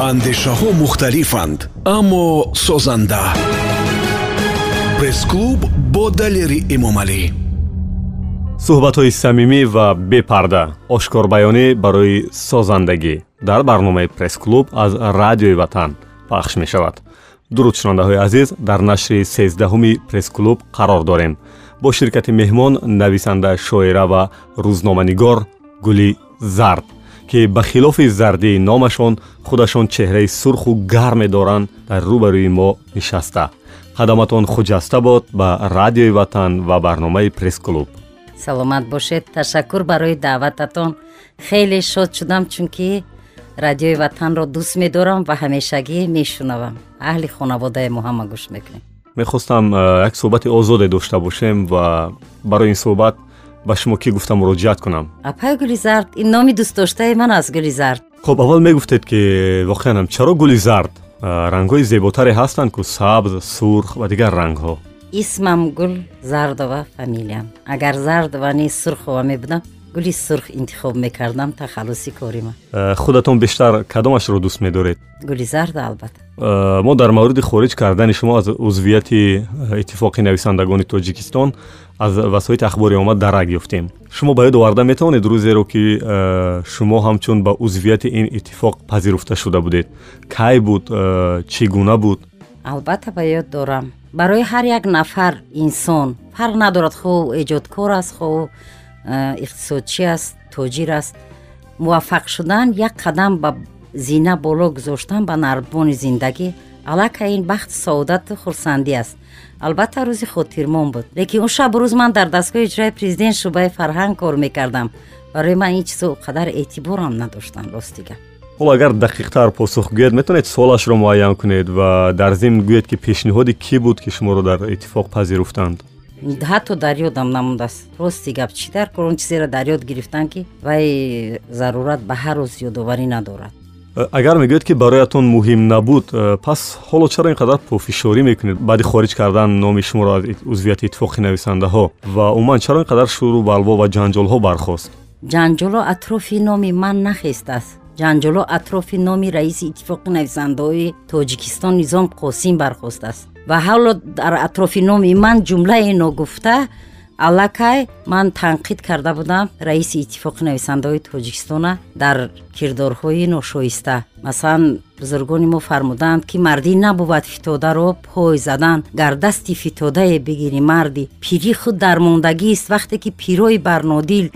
андешаҳо мухталифанд аммо созанда. Пресс-клуб бо далери эмомалӣ. Суҳбатҳои самимӣ ва бепарда ошкорбаёнӣ барои созандагӣ. Дар барномаи пресс-клуб аз радиои ватан пахш мешавад. Дуруд шунавандаҳои азиз дар нашри сездаҳуми пресс-клуб қарор дорем. Бо ширкати меҳмон нависанда шоира ва рӯзноманигор гули зард ки ба хилофи зардии номашон худашон чеҳраи сурху гарме доранд дар рӯбарӯи мо нишаста. Қадаматон хуҷаста бод ба радиои ватан ва барномаи пресс-клуб саломат бошед. Ташаккур барои даъвататон. Хеле шод шудам чунки радиои ватанро дӯст медорам ва ҳамешагӣ мешунавам. Аҳли хонаводаи мо ҳама гӯш мекунем. Мехостам як суҳбати озоде дошта бошем ва барои ин суҳбат ба шумо кӣ гуфта муроҷиат кунам. Апай гулизард ин номи дӯстдоштаи ман аст гулизард. Хоб аввал мегуфтед ки воқеанам чаро гули зард рангҳои зеботаре ҳастанд ку сабз сурх ва дигар рангҳо. Исмам гул зардова фамилиям. Агар зардова не сурхова мебудам гули сурх интихоб мекардам тахаллуси корима. Худатон бештар кадомашро дӯст медоред? Гули зарда албатта мо дар мавриди хориҷ кардани шумо аз узвияти иттифоқи нависандагони тоҷикистон аз васоити ахбори омад дарак ёфтем. Шумо ба ёд оварда метавонед рӯзеро ки шумо ҳамчун ба узвияти ин иттифоқ пазируфта шуда будед. Кай буд чӣ гуна буд? Албатта ба ёд дорам. Барои ҳар як нафар инсон. Фарқ надорад. Хо эҷодкор аст хо Э, иқтисодчӣ аст тоҷир аст. Муваффақ шудан як қадам ба зина боло гузоштан ба нарбони зиндагӣ аллакай ин бахти саодату хурсандӣ аст. Албатта рӯзи хотирмон буд. Лекин он шаб рӯз ман дар дастгоҳи иҷрои президент шӯъбаи фарҳанг кор мекардам. Барои ман ин чизо қадар эътиборам надоштанд ростига ҳол агар дақиқтар посух гӯед метавонед солашро муайян кунед ва дар зимн гӯед ки пешниҳоди кӣ буд ки шуморо дар иттифоқ пазируфтанд? Ҳатто дар ёдам намондааст. Рости гап чӣ дар кор он чизеро дар ёд гирифтанд ки вай зарурат ба ҳар рӯз ёдоварӣ надорад агар мегӯед ки бароятон муҳим набуд э, пас ҳоло чаро ин қадар пофишорӣ мекунед? Баъди хориҷ кардан номи шуморо аз узвияти иттифоқи нависандаҳо. Ва умуман чаро ин қадар шӯру балво ва ҷанҷолҳо бархост? Ҷанҷолҳо атрофи номи ман нахестааст ҷанҷолҳо атрофи номи раиси иттифоқи нависандаҳои тоҷикистон низом қосим бархостааст ва ҳоло дар атрофи номи ман ҷумлае ногуфта аллакай ман танқид карда будам. Раиси иттифоқи нависандаҳои тоҷикистона дар кирдорҳои ношоиста. Масалан бузургони мо фармуданд ки мардӣ набувад фитодаро пой задан. Гар дасти фитодае бигирӣ марди пирӣ худ дармондагист вақте ки пирои барнодил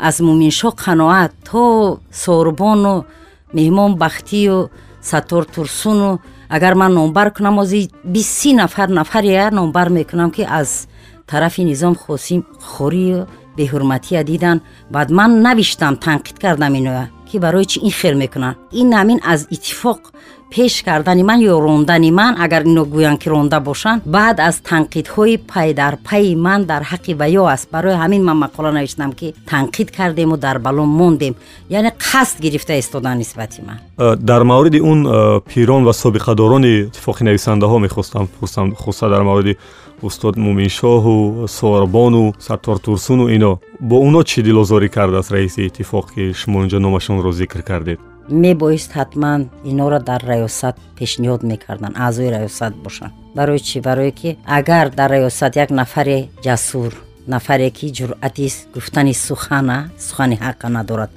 аз муминшо қаноат то сорбону меҳмонбахтию сатор турсуну агар ман номбар кунам ози биси нафар нафария номбар мекунам ки аз тарафи низом хосим хорию беҳурматия дидан баъд ман навиштам танқид кардам иноя ки барои чи ин хел мекунанд ин ҳамин аз иттифоқ пеш кардани ман ё рондани ман агар ино гӯянд ки ронда бошанд баъд аз танқидҳои пай дар пайи ман дар ҳаққи ваё аст барои ҳамин ман мақола навиштам ки танқид кардему дар балон мондем яъне қасд гирифта истодан нисбати ман э, дар мавриди он э, пирон ва собиқадорони иттифоқи нависандаҳо мехостам пурсам хуса дар мавриди устод муминшоҳу сорбону саттор турсуну ино. Бо оно чӣ дилозорӣ кардааст раиси иттифоқ ки шумо инҷо номашонро зикр кардед? Мебоист ҳатман иноро дар раёсат пешниҳод мекарданд аъзои раёсат бошанд. Барои чӣ? Барое ки агар дар раёсат як нафаре ҷасур нафаре ки ҷуръати гуфтани сухана сухани ҳаққа надорад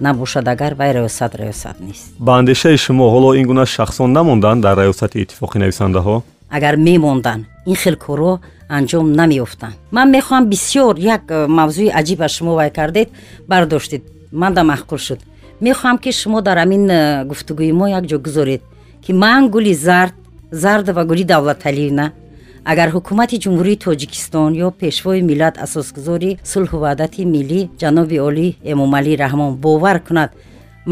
набошад агар вай раёсат раёсат нест. Ба андешаи шумо ҳоло ин гуна шахсон намонданд дар раёсати иттифоқи нависандаҳо? Агар мемонданд ин хел корҳо анҷом намеёфтанд ман мехоҳам бисёр як э, мавзӯи аҷиба шумо вай кардед бардоштед. Манда маҳқул шуд. Мехоҳам ки шумо дар ҳамин э, гуфтугӯи мо як ҷо гузоред ки ман гули зард зард ва гули давлаталиевна агар ҳукумати ҷумҳурии тоҷикистон ё пешвои миллат асосгузори сулҳу ваҳдати миллӣ ҷаноби олӣ эмомалӣ раҳмон бовар кунад.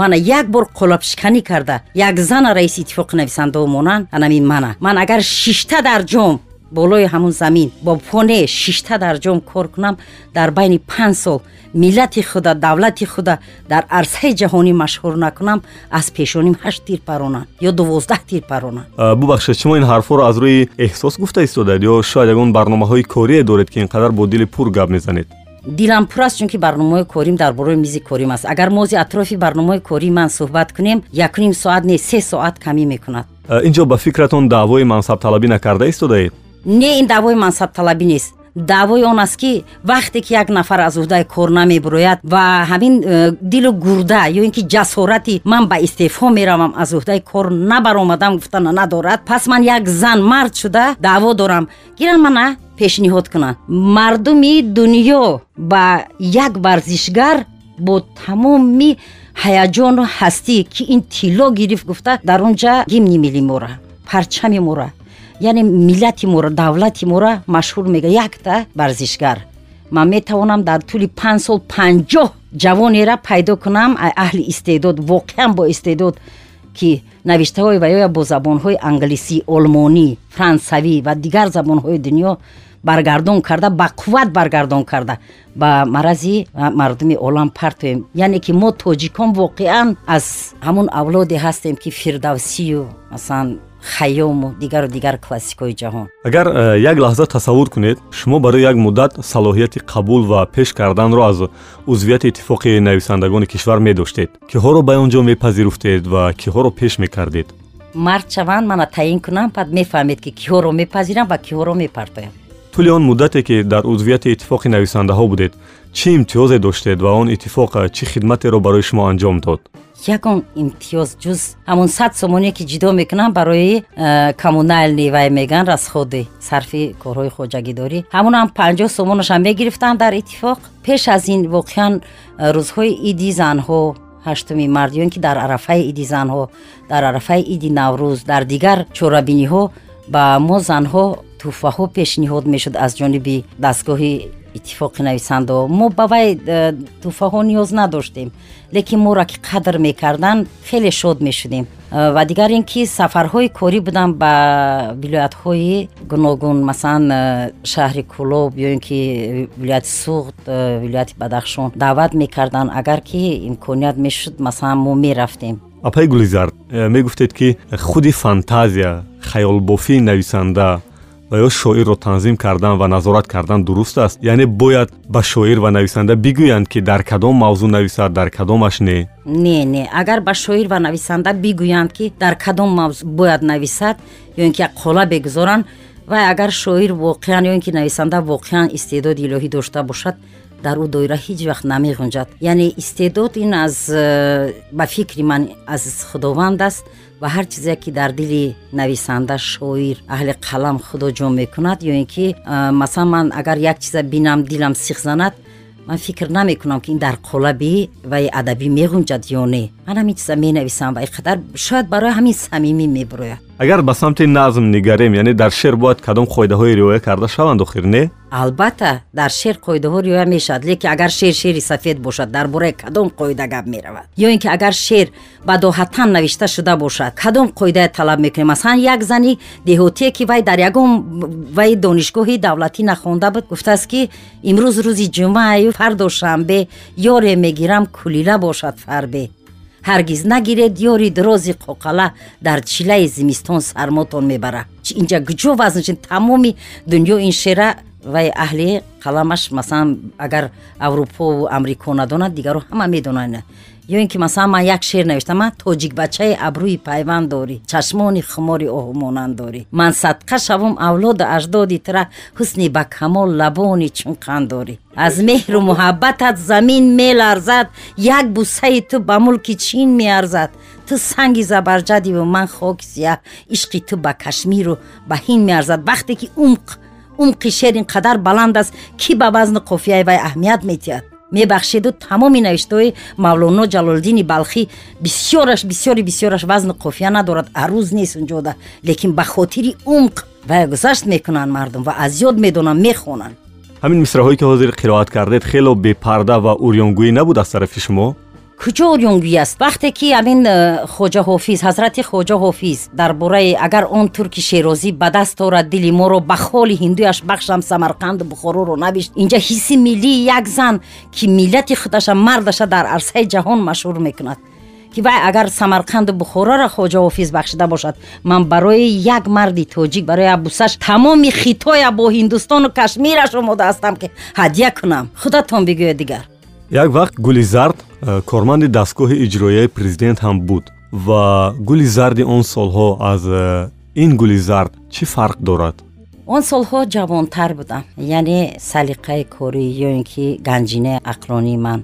Мана як бор қолабшиканӣ карда. Як зана раиси иттифоқи нависандаҳо монанд анамин мана. Ман агар шишта дар ҷом болои ҳамун замин бо поне шишта дар ҷом кор кунам дар байни панҷ сол миллати худа давлати худа дар арсаи ҷаҳонӣ машҳур накунам аз пешоним ҳашт тир паронанд ё дувоздаҳ тир паронанд бубахшед шумо ин ҳарфҳоро аз рӯи эҳсос гуфта истодед ё шояд ягон барномаҳои корие доред ки ин қадар бо дили пур гап мезанед дилам пур аст чунки барномаи корим дар бораи мизи корим аст агар мози атрофи барномаи кори ман суҳбат кунем якним соат не се соат камӣ мекунад инҷо ба фикратон даъвои мансабталабӣ накарда истодаед не ин даъвои мансабталабӣ нест. Даъвои он аст ки вақте ки як нафар аз уҳдаи кор намебирояд ва ҳамин э, дилу гурда ё ин ки ҷасорати ман ба истеъфо меравам аз уҳдаи кор набаромадам гуфтана надорад пас ман як зан мард шуда даъво дорам. Гирам мана пешниҳод кунанд мардуми дунё ба як варзишгар бо тамоми ҳаяҷону ҳастӣ ки ин тилло гирифт гуфта дар он ҷа гимни милли мора парчами мора яъне миллати мора давлати мора машҳур мега. Якта варзишгар ман метавонам дар тӯли панҷ сол панҷоҳ ҷавонера пайдо кунам аҳли истеъдод воқеан бо истеъдод ки навиштаҳои ваёя бо забонҳои англисӣ олмонӣ франсавӣ ва дигар забонҳои дунё баргардон карда ба қувват баргардон карда. Ба марази мардуми олам партоем яъне ки мо тоҷикон воқеан аз ҳамун авлоде ҳастем ки фирдавсию масалан хайёму дигару дигар классикои ҷаҳон. Агар э, як лаҳза тасаввур кунед шумо барои як муддат салоҳияти қабул ва пеш карданро аз узвияти иттифоқи нависандагони кишвар медоштед киҳоро ба он ҷо мепазируфтед ва киҳоро пеш мекардед? Мард шаванд мана таъин кунам пад мефаҳмед ки киҳоро мепазирам ва киҳоро мепартоям. Тӯли он муддате ки дар узвияти иттифоқи нависандаҳо будед чӣ имтиёзе доштед ва он иттифоқ чӣ хидматеро барои шумо анҷом дод ягон имтиёз ҷуз ҳамон сад сомоне ки ҷидо мекунам барои э, коммунальни вай меган расходи сарфи корҳои хоҷагидорӣ ҳамонам панҷоҳ сомонашам мегирифтанд дар иттифоқ пеш аз ин воқеан э, рӯзҳои иди занҳо ҳаштуми мард ё ин ки дар арафаи иди занҳо дар арафаи иди наврӯз дар дигар чорабиниҳо ба мо занҳо тӯҳфаҳо пешниҳод мешуд аз ҷониби дастгоҳи иттифоқи нависандо мо ба вай э, тӯҳфаҳо ниёз надоштем. Лекин моро ки қадр мекарданд хеле шод мешудем. Э, ва дигар ин ки сафарҳои корӣ будам ба вилоятҳои гуногун масалан э, шаҳри кӯлоб ё ин ки вилояти суғд вилояти бадахшон даъват мекарданд агар ки имконият мешуд масалан мо мерафтем. Апай гулизар мегуфтед ки худи фантазия хаёлбофии нависанда ва ё шоирро танзим кардан ва назорат кардан дуруст аст. Яъне бояд ба шоир ва нависанда бигӯянд ки дар кадом мавзӯъ нависад дар кадомаш не. Не не. Агар ба шоир ва нависанда бигӯянд ки дар кадом мавзӯъ бояд нависад ё ин ки як қола бигузоранд вай агар шоир воқеан ё ин ки нависанда воқеан истеъдоди илоҳӣ дошта бошад дар ӯ доира ҳеҷ вақт намеғунҷад. Яъне истеъдод ин аз э, ба фикри ман аз худованд аст ва ҳар чизе ки дар дили нависанда шоир аҳли қалам худо ҷо мекунад ё ин ки масалан ман агар як чиза бинам дилам сиқ занад ман фикр намекунам ки ин дар қолаби ваи адабӣ меғунҷад ё не. Ман ҳамин чиза менависам ва иқадар шояд барои ҳамин самимӣ мебирояд агар ба самти назм нигарем яъне дар шеър бояд кадом қоидаҳои риоя карда шаванд охир не? Албатта дар шеър қоидаҳо риоя мешавад лекин агар шеър шеъри сафед бошад дар бораи кадом қоида гап меравад. Ё ин ки агар шеър бадоҳатан навишта шуда бошад кадом қоидае талаб мекунем масалан як зани деҳотие ки вай дар ягон вай донишгоҳи давлатӣ нахонда буд гуфтааст ки имрӯз рӯзи ҷумъааю фардо шанбе ёре мегирам кулила бошад фарбе ҳаргиз нагиред ёри дрози қоқала дар чилаи зимистон сармотон мебарад инҷа куҷо вазнчин тамоми дунё ин шера вай аҳли қаламаш масалан агар аврупову амрико надонад дигаро ҳама медонанд ё ин ки масалан ман як шеър навиштам тоҷикбачаи абрӯи пайванд дорӣ чашмони хумори оҳу монанд дорӣ. Ман садқа шавам авлоду аҷдоди тира ҳусни ба камол лабони чун қан дорӣ. Аз меҳру муҳаббатат замин меларзад як бусаи ту ба мулки чин меарзад. Ту санги забарҷадиву ман хоки сиях ишқи ту ба кашмиру ба ҳинд меарзад. Вақте ки умқ умқи шеър ин қадар баланд аст ки ба вазни қофияи вай аҳамият метиҳад мебахшеду тамоми навиштаҳои мавлоно ҷалолиддини балхӣ. Бисёраш бисёри бисёраш вазни қофия надорад арӯз нест унҷода лекин ба хотири умқ вай гузашт мекунанд мардум ва аз ёд медонанд мехонанд. Ҳамин мисраҳое ки ҳозир қироат кардед хело бепарда ва урёнгӯӣ набуд аз тарафи шумо куҷо урёнгӯӣ аст вақте ки амин э, хоҷа ҳофиз ҳазрати хоҷа ҳофиз дар бораи агар он турки шерозӣ ба даст орад дили моро ба холи ҳиндуяш бахшам самарқанду бухороро навишт инҷа ҳисси миллии як зан ки миллати худаша мардаша дар арсаи ҷаҳон машҳур мекунад. Ки вай агар самарқанду бухороро хоҷа офис бахшида бошад ман барои як марди тоҷик барои абусаш тамоми хитоя бо ҳиндустону кашмираш омода ҳастам ки ҳадя кунам. Худатон бигӯя дигар як вақт гули зард э, корманди дастгоҳи иҷроияи президент ҳам буд ва гули зарди он солҳо аз э, ин гули зард чӣ фарқ дорад? Он солҳо ҷавонтар будам яъне салиқаи корӣ ё ин ки ганҷинаи ақлонии ман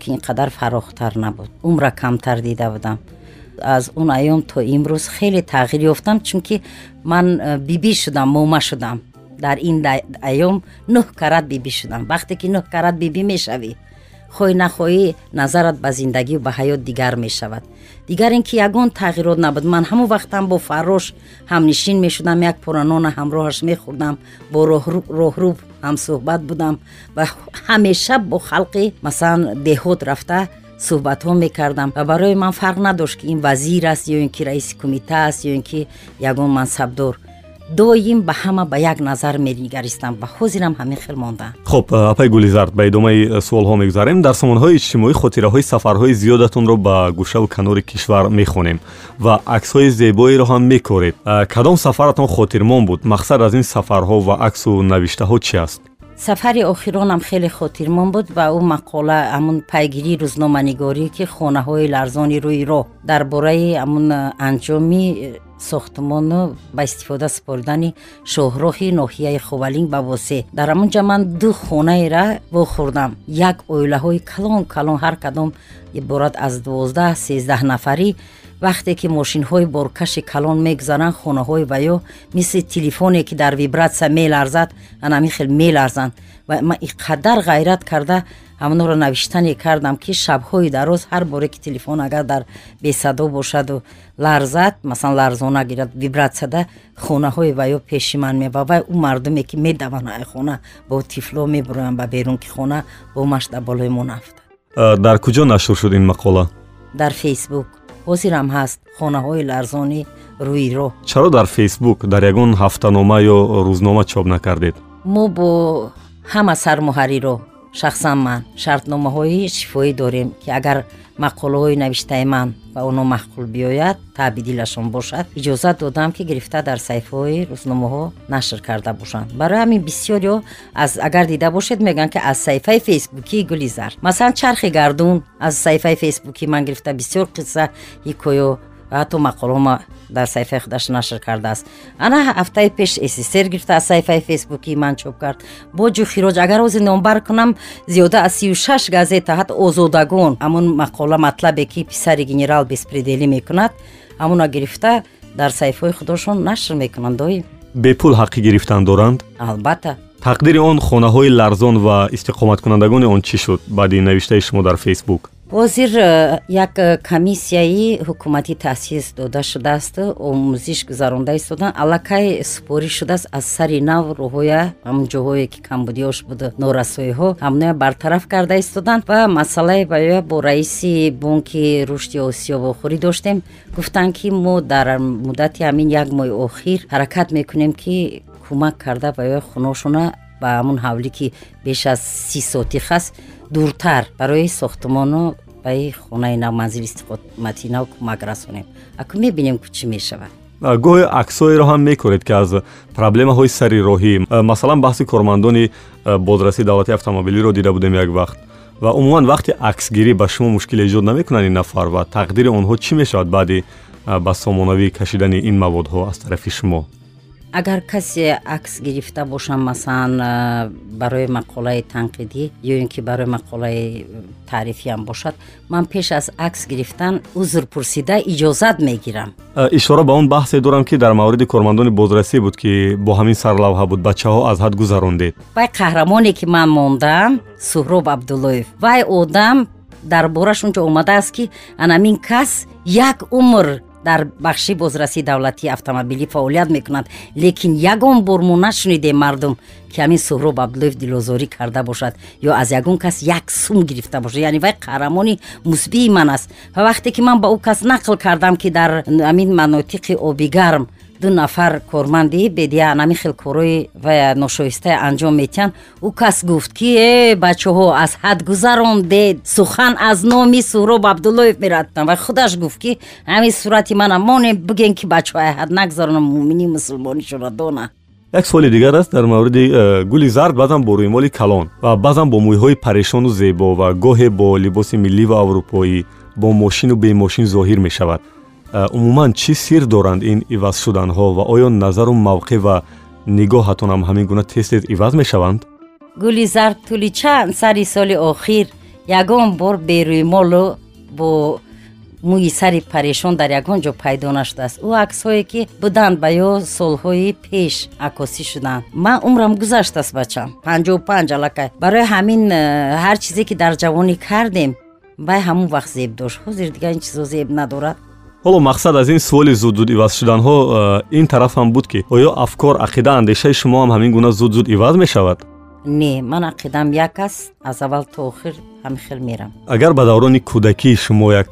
ки инқадар фарохтар набуд умра камтар дида будам. Аз он айём то имрӯз хеле тағйир ёфтам чунки ман э, бибӣ шудам мома шудам. Дар ин айём нӯҳ карат бибӣ шудам. Вақте ки нӯҳ карат бибӣ мешавӣ хоҳӣ нахоҳӣ назарат ба зиндагию ба ҳаёт дигар мешавад. Дигар ин ки ягон тағйирот набуд ман ҳамон вақтам бо фарош ҳамнишин мешудам як пуранона ҳамроҳаш мехӯрдам бо роҳрӯ ҳамсӯҳбат будам ва ҳамеша бо халқи масалан деҳот рафта суҳбатҳо мекардам. Ва барои ман фарқ надошт ки ин вазир аст ё ин ки раиси кумита аст ё ин ки ягон мансабдор доим ба ҳама ба як назар менигаристам ва ҳозирам ҳамин хел мондаам хуб апай гулизард ба идомаи суолҳо мегузарем дар сомонаҳои иҷтимоӣ хотираҳои сафарҳои зиёдатонро ба гӯшаву канори кишвар мехонем ва аксҳои зебоеро ҳам мекоред кадом сафаратон хотирмон буд мақсад аз ин сафарҳо ва аксу навиштаҳо чи аст сафари охиронам хеле хотирмон буд ва ӯ мақола ҳамун пайгирии рӯзноманигорӣ ки хонаҳои ларзони рӯи роҳ дар бораи ҳамун анҷоми сохтмону ба истифода супоридани шоҳроҳи ноҳияи ховалин ба восе. Дар ҳамунҷа ман ду хонаеро вохӯрдам. Як оилаҳои калон калон ҳар кадом иборат аз дувоздаҳ сездаҳ нафарӣ вақте ки мошинҳои боркаши калон мегузаранд хонаҳои ваё мисли телефоне ки дар вибратсия меларзад анами хел меларзанд ва ман иқадар ғайрат карда ҳамонро навиштане кардам ки шабҳои дароз ҳар боре ки телефон агар дар бесадо бошаду ларзад масалан ларзона гирад вибратсияда хонаҳои ваё пеши ман мева вай ӯ мардуме ки медаванд ай хона бо тифло мебуроянд ба берун ки хона бо машда болои мо нафтад дар куҷо нашр шуд ин мақола? Дар фейсбук. Ҳозирам ҳаст хонаҳои ларзони рӯи роҳ. Чаро дар фейсбук дар ягон ҳафтанома ё рӯзнома чоп накардед? Мо бо ҳама сармуҳарриро шахсан ман. Шартномаҳои шифоӣ дорем ки агар мақолаҳои навиштаи ман ба оно маҳқул биёяд таъбидилашон бошад. Иҷозат додам ки гирифта дар саҳифаҳои рӯзномаҳо нашр карда бошанд. Барои ҳамин бисёриё аз агар дида бошед мегӯянд ки аз саҳифаи фейсбукии гули зар масалан чархи гардун. Аз саҳифаи фейсбукӣ ман гирифта бисёр қисса ҳикоё ва ҳатто мақолаҳома дар саҳифаи худаш нашр кардааст. Ана ҳафтаи пеш ссср гирифта аз саҳифаи фейсбукии ман чоп кард. Боҷу хироҷ агар ози номбар кунам зиёда аз сию шаш газета ҳатто озодагон ҳамон мақола матлабе ки писари генерал беспределӣ мекунад ҳамона гирифта дар саҳифаҳои худошон нашр мекунанд доим бепул ҳаққи гирифтан доранд албатта. Тақдири он хонаҳои ларзон ва истиқоматкунандагони он чӣ шуд? Баъди навиштаи шумо дар фейсбук ҳозир э, як э, комиссияи ҳукуматӣ таъсис дода шудааст омӯзиш гузаронда истоданд аллакай супориш шудааст аз сари нав роҳоя ҳамн ҷоҳое ки камбудиёш буду норасоиҳо ҳамноя бартараф карда истоданд ва масъалаи ваё бо раиси бонки рушди осиё вохӯрӣ доштем. Гуфтанд ки мо дар муддати ҳамин як моҳи охир ҳаракат мекунем ки кӯмак карда ваё хуношона ба ҳамун ҳавлӣ ки беш аз си сотих аст дуртар. Барои сохтмону ба хонаи нав манзили истиқомати нав кӯмак расонем. Аку мебинем ку чӣ мешавад? Гоҳе аксҳоеро ҳам мекоред ки аз проблемаҳои сари роҳӣ. Масалан баҳси кормандони бозрасии давлати автомобилиро дида будем як вақт. Ва умуман вақти аксгирӣ ба шумо мушкил эҷод намекунанд ин нафар ва тақдири онҳо чӣ мешавад баъди ба сомонавӣ кашидани ин маводҳо аз тарафи шумо агар касе акс гирифта бошам масалан э, барои мақолаи танқидӣ ё ин ки барои мақолаи таърифиам бошад ман пеш аз акс гирифтан узр пурсида иҷозат мегирам. Э, ишора ба он баҳсе дорам ки дар мавриди кормандони бозрасӣ буд ки бо ҳамин сарлавҳа буд бачаҳо аз ҳад гузарондед. Вай қаҳрамоне ки ман мондам суҳроб абдуллоев. Вай одам дар бораш он ҷо омадааст ки анамин кас як умр дар бахши бозрасии давлатии автомобилӣ фаъолият мекунад. Лекин ягон бор мо нашунидем мардум ки ҳамин суҳроб абдуллоев дилозорӣ карда бошад ё аз ягон кас як сум гирифта бошад. Яъне вай қаҳрамони мусбии ман аст. Ва вақте ки ман ба ӯ кас нақл кардам ки дар ҳамин манотиқи обигарм ду нафар корманди бедия анами хел корои ва ношоистае анҷом метиҳанд. Ӯ кас гуфт ки э бачаҳо аз ҳад гузарондед? Сухан аз номи суҳроб абдуллоев мерадтам ва худаш гуфт ки ҳамин сурати манам монем бигем ки бачаҳои ҳад нагзаронам муъмини мусулмонишонро дона як суоли дигар аст дар мавриди э, гули зард баъзан бо рӯймоли калон ва баъзан бо мӯйҳои парешону зебо ва гоҳе бо либоси миллӣ ва аврупоӣ бо мошину бемошин зоҳир мешавад умуман чӣ сир доранд ин иваз шуданҳо ва оё назару мавқеъ ва нигоҳатонам ҳамин гуна тез тез иваз мешаванд? Гули зард тӯли чанд сари соли охир ягон бор берӯймолу бо мӯи сари парешон дар ягон ҷо пайдо нашудааст ӯ аксҳое ки буданд ба ё солҳои пеш акосӣ шуданд. Ман умрам гузаштааст бачам панҷоҳу панҷ аллакай барои ҳамин э, ҳар чизе ки дар ҷавонӣ кардем вай ҳамон вақт зеб дошт. Ҳозир дигар ин чизо зеб надорад ҳоло мақсад аз ин суоли зудзуд иваз шуданҳо э, ин тарафам буд ки оё афкор ақида андешаи шумо ҳам ҳамин гуна зудзуд иваз мешавад? Не ман ақидам як аст аз аввал то охир ҳамин хел мерам. Агар ба даврони кӯдакии шумо як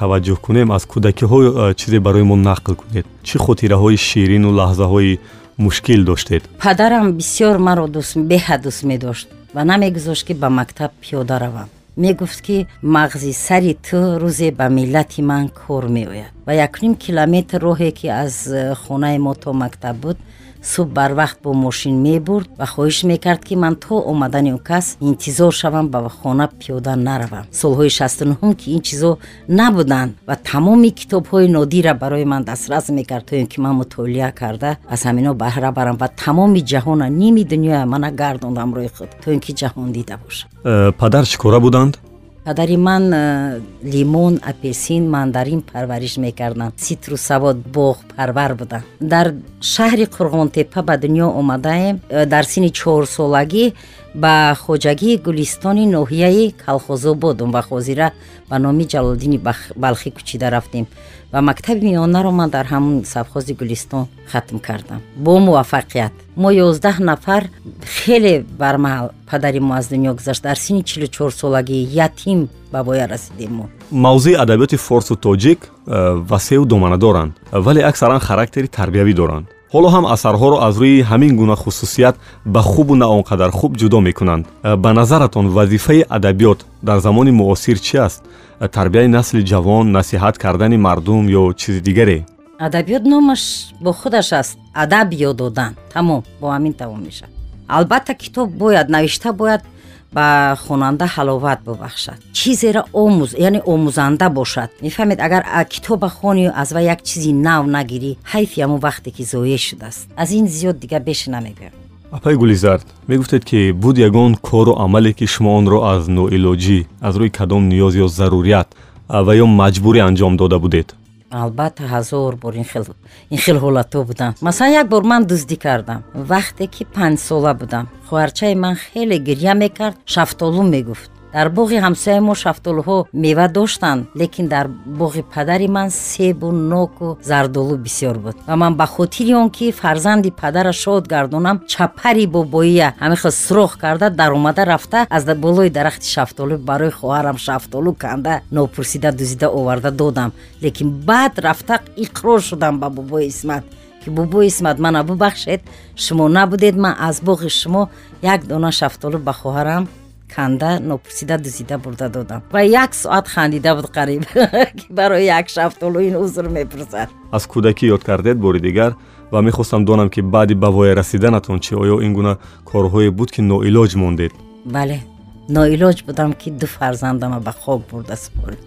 таваҷҷӯҳ кунем аз кӯдакиҳо чизе барои мо нақл кунед? Чӣ хотираҳои ширину лаҳзаҳои мушкил доштед? Падарам бисёр маро беҳад дӯст медошт ва намегузошт ки ба мактаб пиёда равам мегуфт ки мағзи сари ту рӯзе ба миллати ман кор меояд ва якним километр роҳе ки аз э, хонаи мо то мактаб буд субҳ барвақт бо мошин мебурд ва хоҳиш мекард ки ман то омадани ӯ кас интизор шавам ба хона пиёда наравам. Солҳои шастунҳум ки ин чизо набуданд ва тамоми китобҳои нодира барои ман дастрас мекард то ин ки ман мутолиа карда аз ҳамино баҳра барам ва тамоми ҷаҳона ними дунёя мана гардонд ҳамроҳи худ то ин ки ҷаҳон дида бошам. Э, падар чӣ кора буданд падари ман э, лимон апелсин мандарин парвариш мекарданд ситрусавод боғ парвар буданд дар шаҳри қурғонтепа ба дунё омадаем э, дар синни чорсолагӣ ба хоҷагии гулистони ноҳияи калхозободум ва хозира ба номи ҷалолдини балхӣ кӯчида рафтем ва мактаби миёнаро ман дар ҳамун савхози гулистон хатм кардам. Бо муваффақият мо ёздаҳ нафар хеле бармаҳал падари мо аз дунё гузашт. Дар синни чилу чорсолагӣ ятим ба воя расидем мо. Мавзӯи адабиёти форсу тоҷик э, васеъу домана доранд вале аксаран характери тарбиявӣ доранд ҳоло ҳам асарҳоро аз рӯи ҳамин гуна хусусият ба хубу на он қадар хуб ҷудо мекунанд. Э, ба назаратон вазифаи адабиёт дар замони муосир чӣ аст? Э, тарбияи насли ҷавон насиҳат кардани мардум ё чизи дигаре? Адабиёт номаш бо худаш аст. Адаб ёд додан. Тамом бо ҳамин тамом мешавад. Албатта китоб бояд навишта бояд ба хонанда ҳаловат бубахшад чизеро омӯз яъне омӯзанда бошад мефаҳмед агар китоба хонию аз ва як чизи нав нагирӣ ҳайфи ҳамун вақте ки зое шудааст аз ин зиёд дигар беш намегӯям апай гулизард мегуфтед ки буд ягон кору амале ки шумо онро аз ноилоҷӣ аз рӯи кадом ниёз ё зарурият ва ё маҷбурӣ анҷом дода будед албатта ҳазор бор ин хел ҳолатҳо буданд. Масалан як бор ман дуздӣ кардам. Вақте ки панҷсола будам. Хоҳарчаи ман хеле гирья мекард шафтолу мегуфт дар боғи ҳамсояи мо шафтолуҳо мева доштанд лекин дар боғи падари ман себу ноку зардолу бисёр буд. Ва ман ба хотири он ки фарзанди падара шод гардонам чапари бобоия ҳамихел сурох карда даромада рафта аз болои дарахти шафтолу барои хоҳарам шафтолу канда нопурсида дузида оварда додам. Лекин баъд рафта иқрор шудам ба бобои исмат ки бобои исмат мана бубахшед шумо набудед ман аз боғи шумо як дона шафтолу ба хоҳарам канда нопурсида дузида бурда додам. Ва як соат хандида буд қариб ки барои як шафтолу ин узр мепурсад. Аз кӯдакӣ ёд кардед бори дигар ва мехостам донам ки баъди ба воя расиданатон чӣ оё ин гуна корҳое буд ки ноилоҷ мондед. Бале ноилоҷ будам ки ду фарзандама ба хоб бурда супорид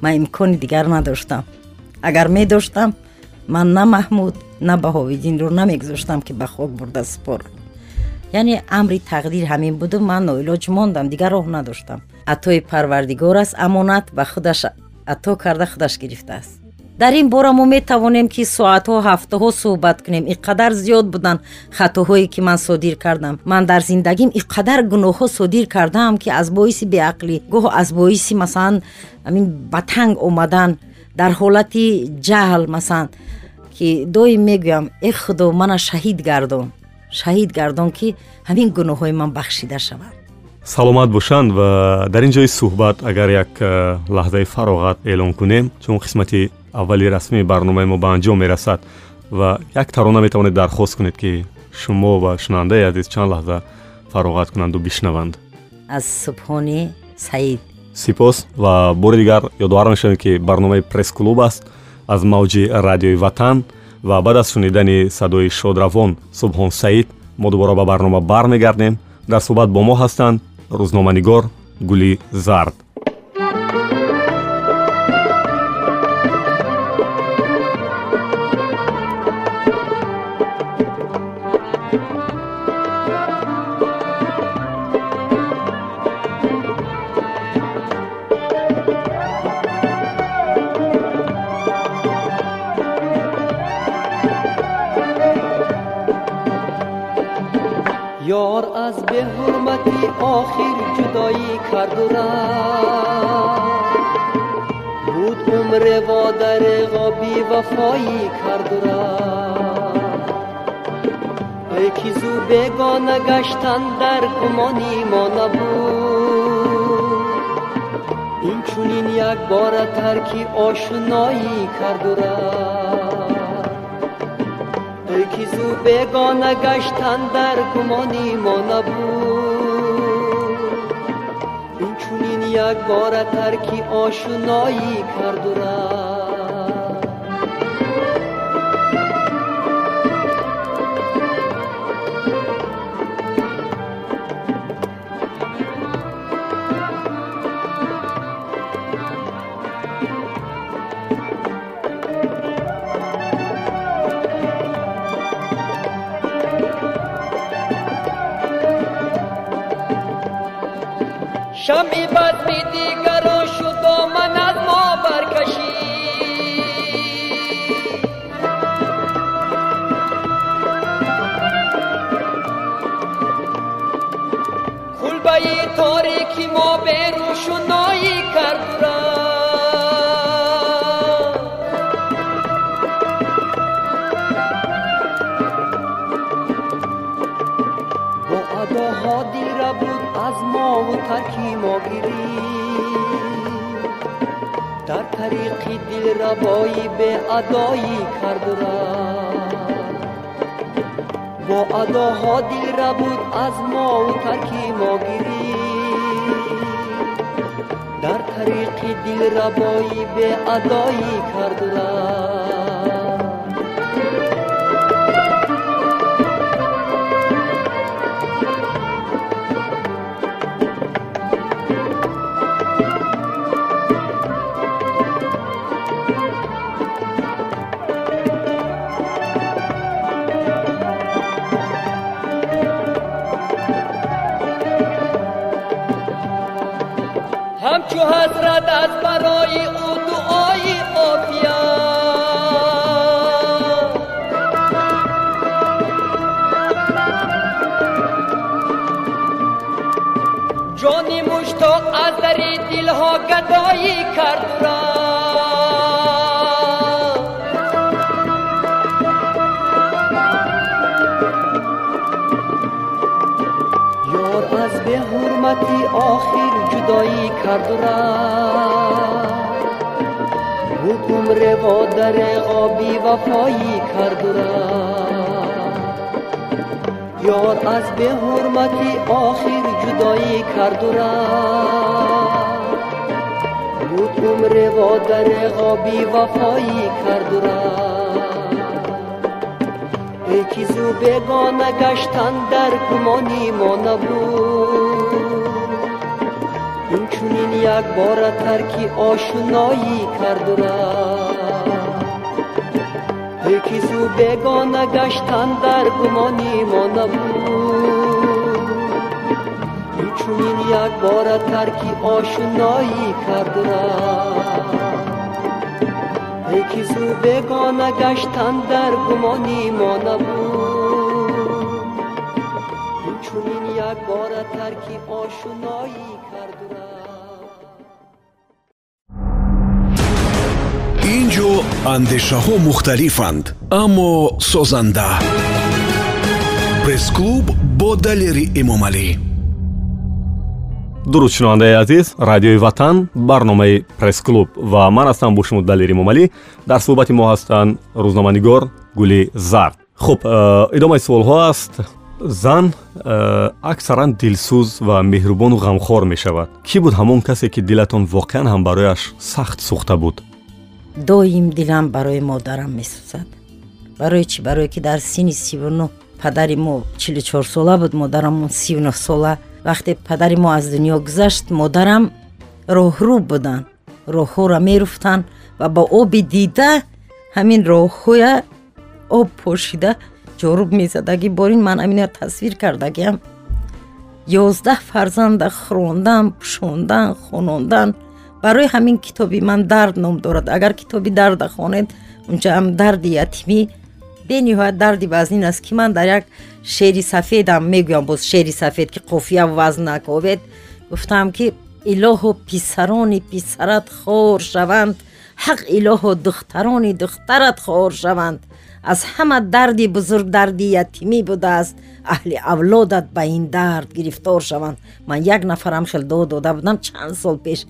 ман имкони дигар надоштам. Агар медоштам ман на маҳмуд на баҳовиддинро намегузоштам ки ба хок бурда супорад яъне амри тақдир ҳамин буду ман ноилоҷ мондам дигар роҳ надоштам. Атои парвардигор аст амонат ба худаш ато карда худаш гирифтааст. Дар ин бора мо метавонем ки соатҳо ҳафтаҳо суҳбат кунем. Ин қадар зиёд буданд хатоҳое ки ман содир кардам. Ман дар зиндагим ин қадар гуноҳҳо содир кардаам ки аз боиси беақлӣ гоҳ аз боиси масалан амин ба танг омадан дар ҳолати ҷаҳл масалан ки доим мегӯям э худо мана шаҳид гардон шаҳид гардон ки ҳамин гуноҳҳои ман бахшида шаванд саломат бошанд ва дар ин ҷои суҳбат агар як э, лаҳзаи фароғат эълон кунем чун қисмати аввали расмии барномаи мо ба анҷом мерасад ва як тарона метавонед дархост кунед ки шумо ва шунавандаи азиз чанд лаҳза фароғат кунанду бишнаванд. Аз субҳони саид. Сипос ва бори дигар ёдовар мешавем ки барномаи пресс-клуб аст аз мавҷи радиои ватан ва баъд аз шунидани садои шодравон субҳон саид мо дубора ба барнома бармегардем. Дар суҳбат бо мо ҳастанд. Рӯзноманигор гули зард یار از به حرمتی آخر جدایی کرد و بود عمر و در غابی وفایی کرد و ای که زو بگانه گشتن در گمانی ما نبود. این چونین یک بار ترکی آشنایی کرد و бора тарки ошуноӣ кардура эй ки зу бегона гаштан дар гумони мо набуд инчунин як бора тарки شمی بد می دیگر و شد من از ما برکشی. کلبه تاریکی ما به روشنایی کردورم roda буд аз мову тарки мо гирӣ. Дар тариқи дилрабоӣ беадоӣ карду рафт бо адоҳо дилра буд аз мову тарки мо гирӣ. Дар тариқи дилрабоӣ беадоӣ карду حرمتی آخر جدایی کرد را عمر و در غابی وفایی کرد را یار از به حرمتی آخر جدایی کرد را عمر و در غابی وفایی کرد را ای که زو بگانه گشتن در گمانی ما نبود. Инчунин якбора тарки ошуноӣ кардура ӯ ки зу бегона гаштан дар гумони мо набуд инчунин якбора тарки ошуноӣ кардура ӯ ки зу бегона гаштан дар гумони мо набуд инчунин якбора тарки ошуноӣ ин ҷо андешаҳо мухталифанд аммо созанда. Пресс-клуб бо далери эмомалӣ дуруд шунавандаи азиз радиои ватан барномаи пресс-клуб ва ман ҳастам бо шумо далери момалӣ дар суҳбати мо ҳастанд рӯзноманигор гули зард. Хуб э, идомаи суолҳо аст. Зан э, аксаран дилсӯз ва меҳрубону ғамхор мешавад. Кӣ буд ҳамон касе ки дилатон воқеан ҳам барояш сахт сӯхта буд доим дилам барои модарам месӯзад. Барои чӣ барое ки дар синни сивну падари мо чилу чорсола буд модарамон сивну сола. Вақте падари мо аз дунё гузашт модарам роҳрӯ буданд роҳҳоро меруфтанд ва ба оби дида ҳамин роҳҳоя об пошида ҷоруб мезадаги борин ман амино тасвир кардагиам. Ёздаҳ фарзанда хӯрондан пӯшондан хонондан барои ҳамин китоби ман дард ном дорад. Агар китоби дарда хонед унҷаам дарди ятимӣ бениҳоят дарди вазнин аст ки ман дар як шери сафедам мегӯям боз шери сафед ки қофия вазнаковед гуфтам ки илоҳо писарони писарат хор шаванд ҳақ илоҳо духтарони духтарат хор шаванд аз ҳама дарди бузург дарди ятимӣ будааст. Аҳли авлодат ба ин дард гирифтор шаванд. Ман як нафарам хел дод дода будам чанд сол пеш.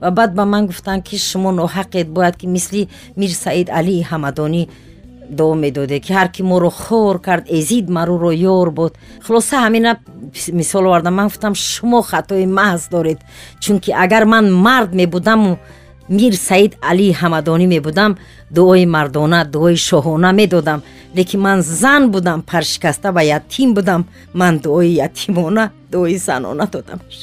Ва баъд ба ман гуфтанд ки шумо ноҳақед бояд ки мисли мир саид алии ҳамадонӣ дуо медоде ки ҳар ки моро хор кард эзид маруро ёр буд хулоса ҳамина мисол овардам ман гуфтам шумо хатои маҳз доред. Чунки агар ман мард мебудаму мир саид алии ҳамадонӣ мебудам дуои мардона дуои шоҳона медодам лекин ман зан будам паршикаста ва ятим будам. Ман дуои ятимона дуои занона додамаш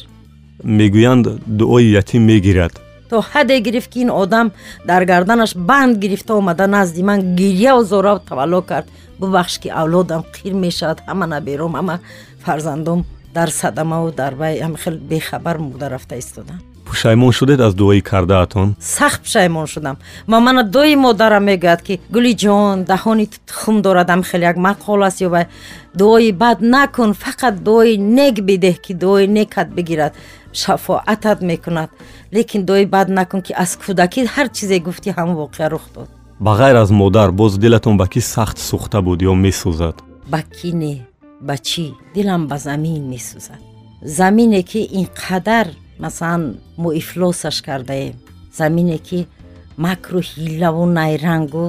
мегӯянд дуои ятим мегирад. То ҳаде гирифт ки ин одам дар гарданаш банд гирифта омада назди ман гирья озора тавалло кард. Бубахш ки авлодам қир мешавад ҳама набером ҳама фарзандом дар садамаву дар вай ҳамихел бехабар мурда рафта истоданд пушаймон шудед аз дуои кардаатон сахт пушаймон шудам. Ва мана дои модарам мегӯяд ки гулиҷон даҳони тухм дорад амхел як мақол аст ё ва дуои бад накун фақат дуои нек бидеҳ ки дуои некат бигирад шафоатат мекунад. Лекин дуои бад накун ки аз кӯдакӣ ҳар чизе гуфтӣ ҳамон воқеа рух дод. Ба ғайр аз модар боз дилатон ба кӣ сахт сӯхта буд ё месӯзад? Ба кӣ не ба чӣ? Дилам ба замин месӯзад. Замине ки ин қадар масалан мо ифлосаш кардаем замине ки макру ҳиллаву найрангу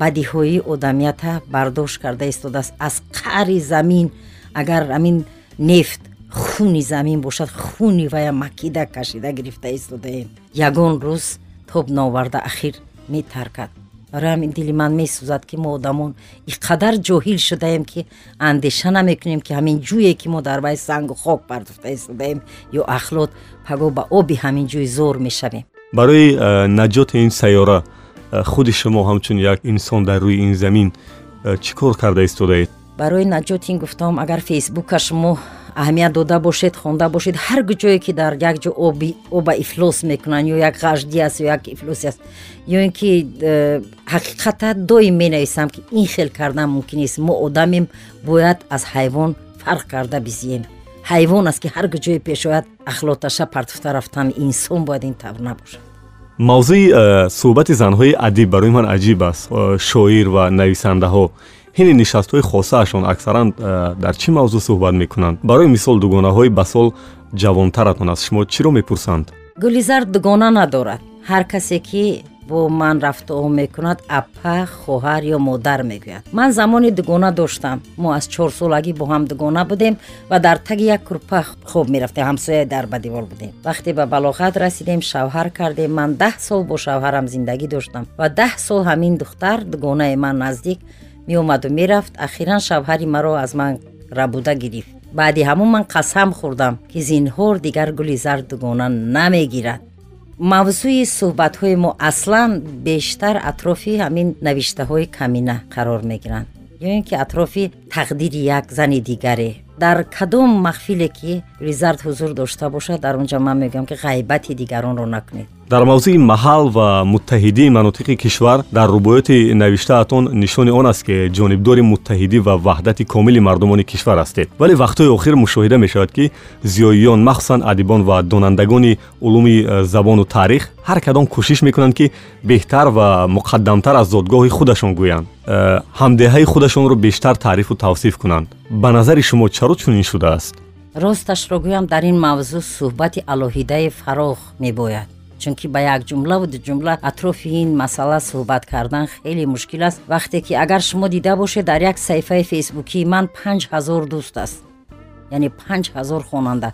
бадиҳои одамията бардошт карда истодааст. Аз қаъри замин агар амин нефт хуни замин бошад хуни вая макида кашида гирифта истодаем ягон рӯз тоб наварда ахир метаркад барои ҳамин дили ман месӯзад ки мо одамон и қадар ҷоҳил шудаем ки андеша намекунем ки ҳамин ҷӯе ки мо дар вай сангу хок пардохта истодаем ё ахлод паго ба оби ҳамин ҷӯй зор мешавем барои э, наҷоти ин сайёра э, худи шумо ҳамчун як инсон дар рӯи ин замин э, чӣ кор карда истодаед барои наҷоти ин гуфтаам агар фейсбука шумо аҳамият дода бошед хонда бошед. Ҳар ҷое ки дар як ҷо оба ифлос мекунанд ё як ғаждӣ аст ё як ифлосе аст. Ё ин ки э, ҳақиқата доим менависам ки ин хел кардан мумкин нест. Мо одамем бояд аз ҳайвон фарқ карда бизием. Ҳайвон аст ки ҳар ҷое пешояд ахлоташа партуфта рафтан инсон бояд ин тавр набошад. Мавзӯи э, суҳбати занҳои адиб барои ман аҷиб аст. Э, шоир ва нависандаҳо ҳини нишастҳои хосаашон аксаран э, дар чӣ мавзӯъ суҳбат мекунанд? Барои мисол дугонаҳои ба сол ҷавонтаратон аз шумо чиро мепурсанд? Гулизар дугона надорад. Ҳар касе ки бо ман рафтуом мекунад апа хоҳар ё модар мегӯяд. Ман замони дугона доштам. Мо аз чорсолагӣ бо ҳам дугона будем ва дар таги як курпа хоб мерафтем. Ҳамсояи дар ба дивор будем. Вақте ба балоғат расидем шавҳар кардем. Ман даҳ сол бо шавҳарам зиндагӣ доштам ва даҳ сол ҳамин духтар дугонаи ман наздик меомаду мерафт ахиран шавҳари маро аз ман рабуда гирифт. Баъди ҳамун ман қасам хӯрдам ки зинҳор дигар гули зар дугона намегирад. Мавзӯи суҳбатҳои мо аслан бештар атрофи ҳамин навиштаҳои камина қарор мегиранд. Ё ин ки атрофи тақдири як зани дигаре. Дар кадом маҳфиле ки гулизард ҳузур дошта бошад дар он ҷо ман мегӯям ки ғайбати дигаронро накунед. Дар мавзӯи маҳал ва муттаҳидии манотиқи кишвар дар рубоёти навиштаатон нишони он аст ки ҷонибдори муттаҳидӣ ва ваҳдати комили мардумони кишвар ҳастед. Вале вақтҳои охир мушоҳида мешавад ки зиёиён махсусан адибон ва донандагони улуми э, забону таърих ҳар кадом кӯшиш мекунанд ки беҳтар ва муқаддамтар аз зодгоҳи худашон гӯянд. Э, ҳамдеҳаи худашонро бештар таърифу тавсиф кунанд. Ба назари шумо чаро чунин шудааст? Росташро гӯям дар ин мавзӯъ суҳбати алоҳидаи фарох мебояд чунки ба як ҷумлаву ду ҷумла атрофи ин масъала суҳбат кардан хеле мушкил аст. Вақте ки агар шумо дида бошед дар як саҳифаи фейсбукии ман панҷ ҳазор дӯст аст яъне панҷ ҳазор хонанда.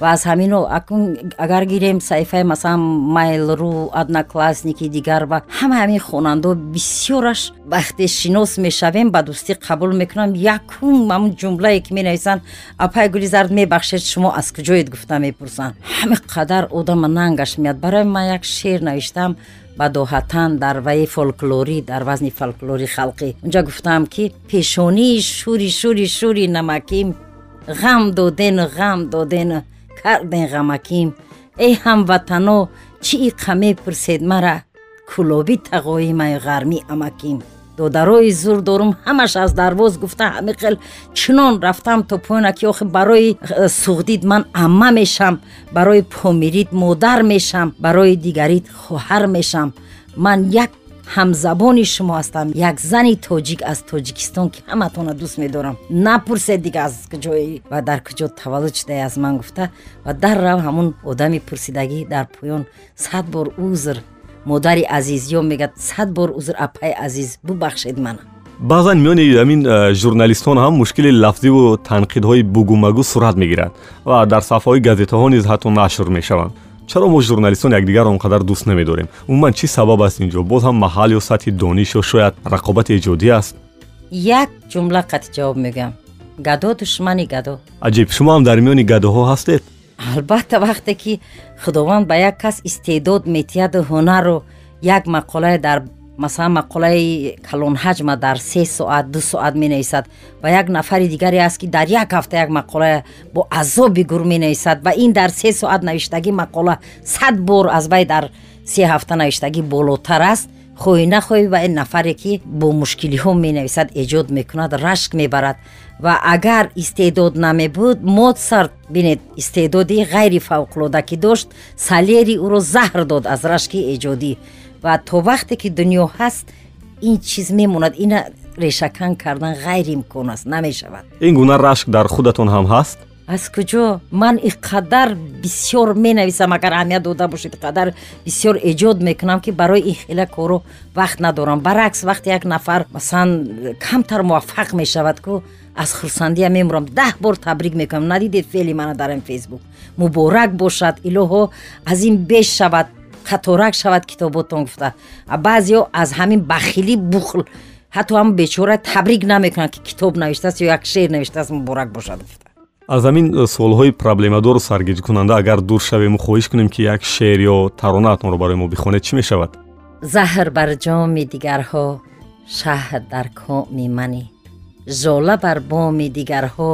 Ва аз ҳамино акун агар гирем саҳифаи масалан майлру одноклассники дигар ва ҳама ҳамин хонандо бисёраш вақте шинос мешавем ба дӯстӣ қабул мекунам. Якум ҳамун ҷумлае ки менависанд апай гули зард мебахшед шумо аз куҷоед гуфта мепурсанд. Ҳами қадар одама нангаш меяд барои ман як шеър навиштам бадоҳатан дар ваи фолклорӣ дар вазни фолклори халқӣ. Унҷа гуфтаам ки пешонии шури шури шури намаким ғам додену ғам додену карден ғамаким эй ҳамватано чӣ иққа мепурсед мара кулоби тағоимаю ғарми амаким додарои зур дорум ҳамаш аз дарвоз гуфта ҳами хел чунон рафтам то поёна ки охи барои суғдид ман амма мешам барои помирид модар мешам барои дигарид хоҳар мешам ман як ҳамзабони шумо ҳастам. Як зани тоҷик аз тоҷикистон ки ҳаматона дӯст медорам. Напурсед дига аз куҷои ва дар куҷо таваллуд шудаи аз ман гуфта ва даррав ҳамун одами пурсидагӣ дар поён сад бор узр модари азиз ё мегӯяд сад бор узр апаи азиз бубахшед мана. Баъзан миёни ҳамин журналистон ҳам мушкили лафзиву танқидҳои бугумагу сурат мегирад ва дар сафҳаҳои газетаҳо низ ҳатто нашр мешаванд чаро мо журналистон якдигарро он қадар дӯст намедорем умуман чӣ сабаб аст инҷо боз ҳам маҳал ё сатҳи дониш ё шояд рақобати эҷодӣ аст як ҷумла қатъи ҷавоб мегӯям гадо душмани гадо аҷиб шумо ҳам дар миёни гадоҳо ҳастед албатта вақте ки худованд ба як кас истеъдод метиҳаду ҳунару як мақолае дар масалан мақолаи калонҳаҷма дар се соат ду соат менависад ва як нафари дигаре аст ки дар як ҳафта як мақола бо азоби гур менависад ва ин дар се соат навиштагӣ мақола сад бор аз вай дар се ҳафта навиштагӣ болотар аст. Хоҳӣ нахоҳӣ ва ин нафаре ки бо мушкилиҳо менависад эҷод мекунад рашк мебарад. Ва агар истеъдод намебуд моцарт бинед истеъдоди ғайри фавқулода ки дошт салери ӯро заҳр дод аз рашки эҷодӣ ва то вақте ки дунё ҳаст ин чиз мемонад ина решакан кардан ғайриимкон аст намешавад. Ин гуна рашк дар худатон ҳам ҳаст? Аз куҷо? Ман иқадар бисёр менависам агар аҳамият дода бошед иқадар бисёр эҷод мекунам ки барои ин хела коро вақт надорам. Баръакс вақте як нафар масалан камтар муваффақ мешавад ку аз хурсандия мемурам даҳ бор табрик мекунам. Надидед феъли мана дар ин фейсбук. Муборак бошад илоҳо аз ин беш шавад қаторак шавад китоботон гуфта. Баъзео аз ҳамин бахилӣ бухл. Ҳатто ҳам бечора табрик намекунад ки китоб навиштааст ё як шеър навиштааст муборак бошад гуфта. Аз ҳамин э, суолҳои проблемадору саргиҷкунанда агар дур шавему хоҳиш кунем ки як шеър ё таронаатонро барои мо бихонед чӣ мешавад? Заҳр бар ҷоми дигарҳо шаҳр дар коми манӣ жола бар боми дигарҳо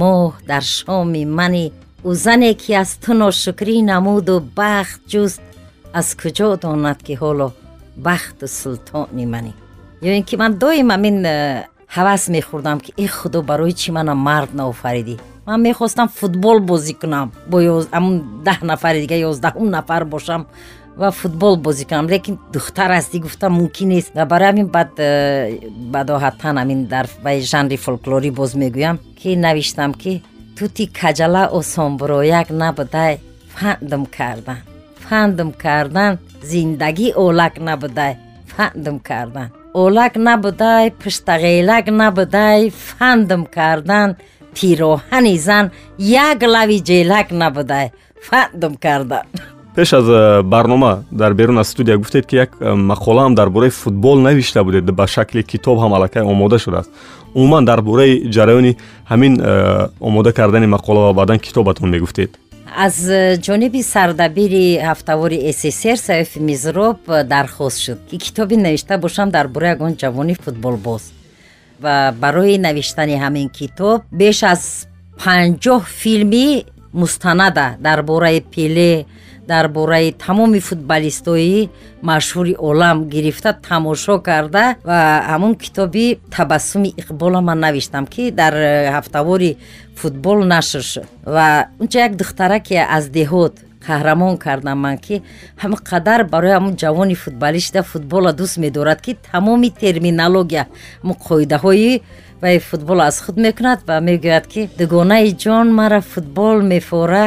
моҳ дар шоми манӣ ӯ зане ки аз ту ношукрӣ намуду бахт ҷуст аз куҷо донад ки ҳоло бахту султони манӣ? Ё ин ки ман доим амин э, ҳавас мехӯрдам ки э худо барои чӣ мана мард наофаридӣ? Ман мехостам футбол бозӣ кунам бо амн даҳ нафари дига ёздаҳум нафар бошам ва футбол бозӣ кунам. Лекин духтар астӣ гуфтам мумкин нест. Ва барои ҳамин бад э, бадоҳаттан амин дар ваи жанри фолклорӣ боз мегӯям ки навиштам ки тути каҷала осонбурояк набудай фандум кардан фандум кардан зиндагӣ олак набудай фандум кардан. Олак набудай пуштағелак набудай фандум кардан пироҳани зан як лави ҷелак набудай фандум кардан. Пеш аз э, барнома дар берун аз студия гуфтед ки як э, мақолаам дар бораи футбол навишта будед ба шакли китоб ҳам аллакай омода шудааст. Умуман дар бораи ҷараёни ҳамин э, омода кардани мақола ва баъдан китобатон мегуфтед аз ҷониби сардабири ҳафтавори ссср саёфи мизроб дархост шуд. Ки китобе навишта бошам дар бораи ягон ҷавони футболбоз ва барои навиштани ҳамин китоб беш аз панҷоҳ филми мустанада дар бораи пеле дар бораи тамоми футболистои машҳури олам гирифта тамошо карда ва ҳамун китоби табассуми иқбола ман навиштам ки дар ҳафтавори футбол нашр шуд. Ва унча як духтараке аз деҳот қаҳрамон кардам ман ки ҳама қадар барои ҳамн ҷавони футболиста футбола дӯст медорад ки тамоми терминология ҳамн қоидаҳои вай футбол аз худ мекунад ва мегӯяд ки дугонаи ҷон мара футбол мефора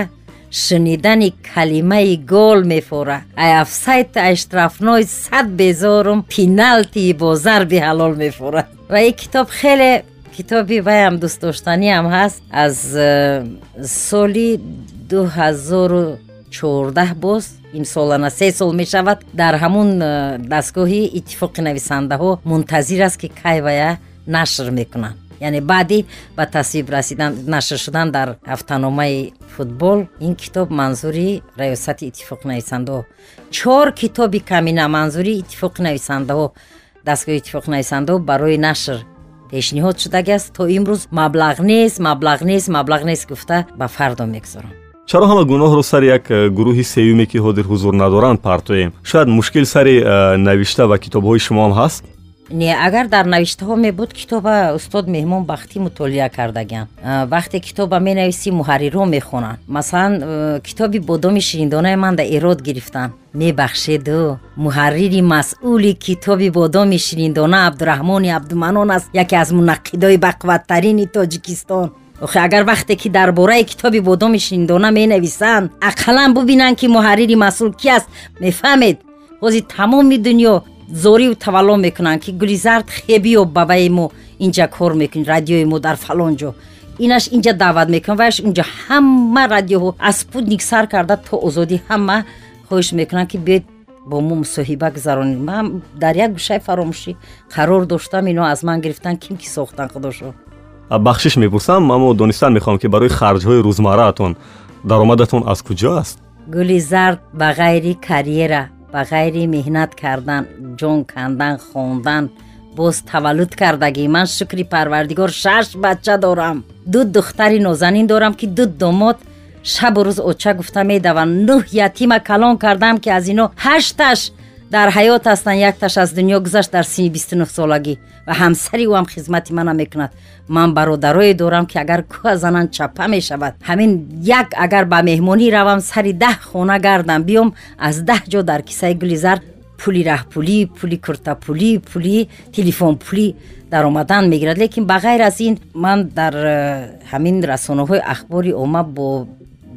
шунидани калимаи гол мефора. Ай афсайт ай штрафной сад безорум пеналти бо зарби ҳалол мефора ва ин китоб хеле китоби вайам дӯстдоштаниам ҳаст. Аз э, соли дуҳазору чордаҳ боз ин солана се сол мешавад дар ҳамун э, дастгоҳи иттифоқи нависандаҳо мунтазир аст ки кай вая нашр мекунанд. Яъне баъди ба тасвиб расидан нашр шудан дар ҳафтаномаи футбол ин китоб манзури раёсати иттифоқи нависандаҳо. Чор китоби камина манзури иттифоқи нависандаҳо дастгоҳи иттифоқи нависандаҳо барои нашр пешниҳод шудагиаст то имрӯз маблағ нест маблағ нест маблағ нест гуфта ба фардо мегузорам. Чаро ҳама гуноҳро сари як гурӯҳи сеюме ки ҳозир ҳузур надоранд партоем. Шояд мушкил сари навишта ва китобҳои шумо ҳам ҳаст не агар дар навиштаҳо мебуд китоба устод меҳмон бахтӣ мутолиа кардагиам вақте китоба менависӣ муҳаррирҳо мехонанд. Масалан китоби бодоми шириндонаи ман да эрод гирифтанд мебахшеду муҳаррири масъули китоби бодоми шириндона абдураҳмони абдуманон аст яке аз мунаққидои бақувваттарини тоҷикистон охе агар вақте ки дар бораи китоби бодоми шиндона менависанд ақаллан бубинанд ки муҳаррири масъул ки аст мефаҳмед? Ҳозир тамоми дунё зориву тавалло мекунанд ки гулизард хебиё бабаи мо инҷа кор мекунӣ радиои мо дар фалон ҷо. Инаш инҷа даъват мекунад ваш инҷа ҳама радиоҳо аз спутник сар карда то озодӣ ҳама хоҳиш мекунанд ки биед бо мо мусоҳиба гузаронед. Ман дар як гӯшаи фаромӯшӣ қарор доштам ино аз ман гирифтан ким ки сохтан худошо. Бахшиш мепурсам аммо донистан мехоҳам ки барои харҷҳои рӯзмарраатон даромадатон аз куҷо аст? Гули зард ба ғайри карьера ба ғайри меҳнат кардан ҷон кандан хондан боз таваллуд кардагӣ. Ман шукри парвардигор шаш бача дорам. ду духтари нозанин дорам ки ду домод шабу рӯз оча гуфта медаванд. Нӯҳ ятима калон кардам ки аз ино ҳашташ дар ҳаёт ҳастанд якташ аз дунё гузашт дар сини бистунӯ солагӣ ва ҳамсари ӯам хизмати мана мекунад ман бародарое дорам ки агар кӯҳа зананд чапа мешавад ҳамин як агар ба меҳмонӣ равам сари даҳ хона гардам биём аз даҳ ҷо дар кисаи гулизар пули раҳпулӣ пули куртапулӣ пули телефонпулӣ даромадан мегирад. Лекин ба ғайр аз ин ман дар э, ҳамин расонаҳои ахбори омма бо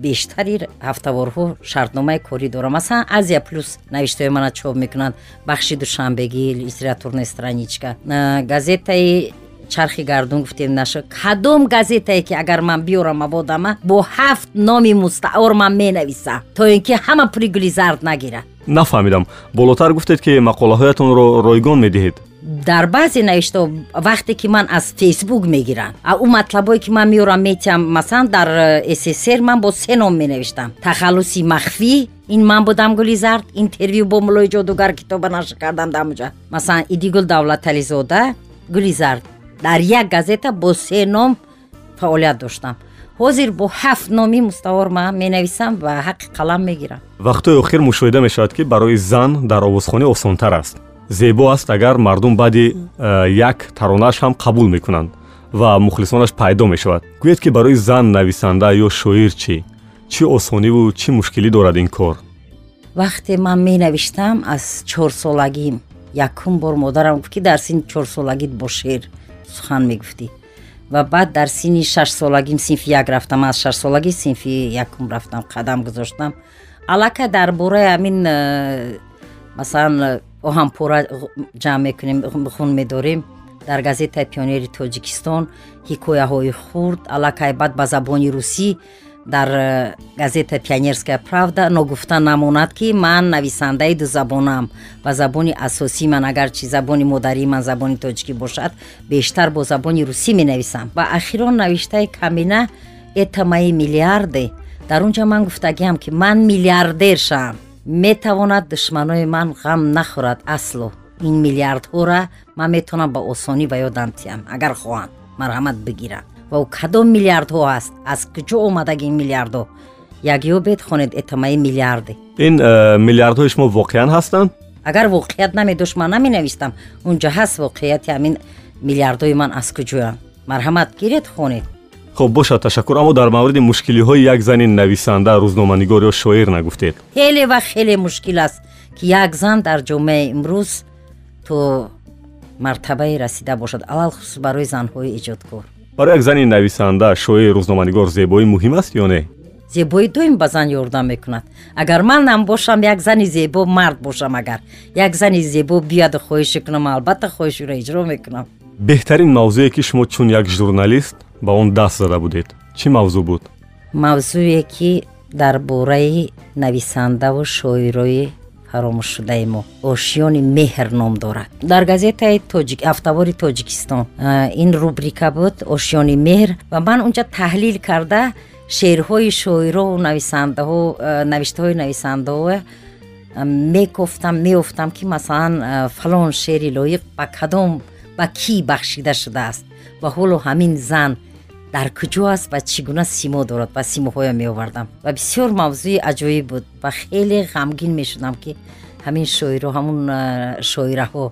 бештари ҳафтаворҳо шартномаи корӣ дорам масалан азия плюс навиштаҳои мана чоп мекунанд бахши душанбегӣ литературная страничка. Газетаи чархи гардун гуфтем нашо кадом газетае ки агар ман биёрам мабодама бо ҳафт номи мустаъор ман менависам то ин ки ҳама пули гулизард нагирад нафаҳмидам. Болотар гуфтед ки мақолаҳоятонро ройгон медиҳед дар баъзе навиштаҳо вақте ки ман аз фейсбук мегирам. Ӯ матлабое ки ман меёрам метиҳам масалан дар э, ссср ман бо се ном менавиштам. Тахаллуси махфӣ ин ман будам гулизард интервю бо мулои ҷодугар китоба нашр кардам дамуҷа масалан идигул давлатализода гулизард дар як газета бо се ном фаъолият доштам. Ҳозир бо ҳафт номи мустаъор ман менависам ва ҳаққи қалам мегирам. Вақтҳои охир мушоҳида мешавад ки барои зан дар овозхонӣ осонтар аст зебо аст агар мардум баъди э, як таронааш ҳам қабул мекунанд ва мухлисонаш пайдо мешавад. Гӯед ки барои зан нависанда ё шоир чӣ? Чӣ осониву чӣ мушкилӣ дорад ин кор? Вақте ман менавиштам аз чорсолагим якум бор модарам гуфт ки дар сини чорсолагит бо шеър сухан мегуфтӣ. Ва баъд дар сини шашсолагим синфи як рафтам аз шашсолагӣ синфи якум рафтам қадам гузоштам. Аллакай дар бораи ҳамин э, масалан оҳанпора ҷамъ мекунем хун медорем. Дар газетаи пионери тоҷикистон ҳикояҳои хурд аллакай баъд ба забони русӣ дар э, газета пионерская правда ногуфта намонад ки ман нависандаи дузабонам ва забони асосии ман агарчи забони модарии ман забони тоҷикӣ бошад бештар бо забони русӣ менависам. Ва ахирон навиштаи камина это мои миллиарде дар он ҷа ман гуфтагиам ки ман миллиардер шавам метавонад душманои ман ғам нахӯрад аслу. Ин миллиардҳора ман метавонам ба осонӣ ба ёдам тиям агар хоҳанд марҳамат бигиранд ва ӯ кадом миллиардҳо аст? Аз куҷо омадаг ин миллиардҳо? Ягёбед хонед этамаи миллиарде ин э, миллиардҳои шумо воқеан ҳастанд? Агар воқеият намедошт ман наменавистам унҷа ҳаст воқеияти ҳамин миллиардҳои ман аз куҷоянд марҳамат гиред хонед хуб бошад ташаккур. Аммо дар мавриди мушкилиҳои як зани нависанда рӯзноманигор ё шоир нагуфтед. Хеле ва хеле мушкил аст ки як зан дар ҷомеаи имрӯз то мартабае расида бошад. Алалхусус барои занҳои эҷодкор барои як зани нависанда шоир рӯзноманигор зебоӣ муҳим аст ё не? Зебоӣ доим ба зан ёрдам мекунад. Агар манам бошам як зани зебо мард бошам агар. Як зани зебо бияду хоҳише кунам албатта хоҳиширо иҷро мекунам. Беҳтарин мавзӯе ки шумо чун як журналист ба он даст зада будед. Чӣ мавзӯъ буд? Мавзӯе ки дар бораи нависандаву шоирои фаромӯшшудаи мо ошиёни меҳр ном дорад. Дар газетаи ҳафтавори тоҷикистон ин рубрика буд ошиёни меҳр ва ман унҷа таҳлил карда шеърҳои шоироу нависандаҳо навиштаҳои нависандаҳо мекуфтам меуфтам ки масалан фалон шеъри лоиқ ба кадом ба кӣ бахшида шудааст? Ва ҳоло ҳамин зан дар куҷо аст ва чӣ гуна симо дорад? Ва симоҳоя меовардам. Ва бисёр мавзӯи аҷоиб буд ва хеле ғамгин мешудам ки ҳамин шоиро ҳамун шоираҳо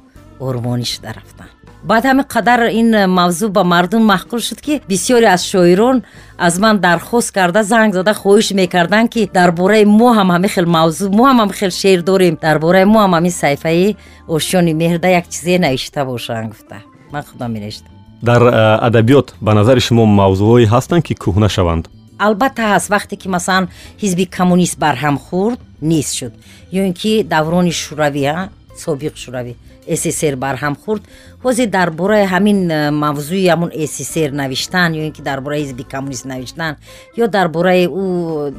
ормонӣ шуда рафтанд баъд ҳамин қадар ин мавзӯъ ба мардум маҳқул шуд ки бисёре аз шоирон аз ман дархост карда занг зада хоҳиш мекарданд ки дар бораи мо ҳам ҳамин хел мавзӯъ мо ҳам ҳамин хел шеър дорем. Дар бораи мо ҳам ҳамин саҳифаи ошёни меҳрда як чизе навишта бошанд гуфта. Ман худам менавиштам дар адабиёт ба назари шумо мавзӯъҳое ҳастанд ки кӯҳна шаванд? Албатта ҳаст вақте ки масалан ҳизби коммунист барҳам хӯрд нест шуд. Ё ин ки даврони шӯравӣ собиқ шӯравӣ ссср барҳам хӯрд ҳозир дар бораи ҳамин мавзӯи ҳамун ссср навиштан ё ин ки дар бораи ҳизби коммунист навиштан ё дар бораи ӯ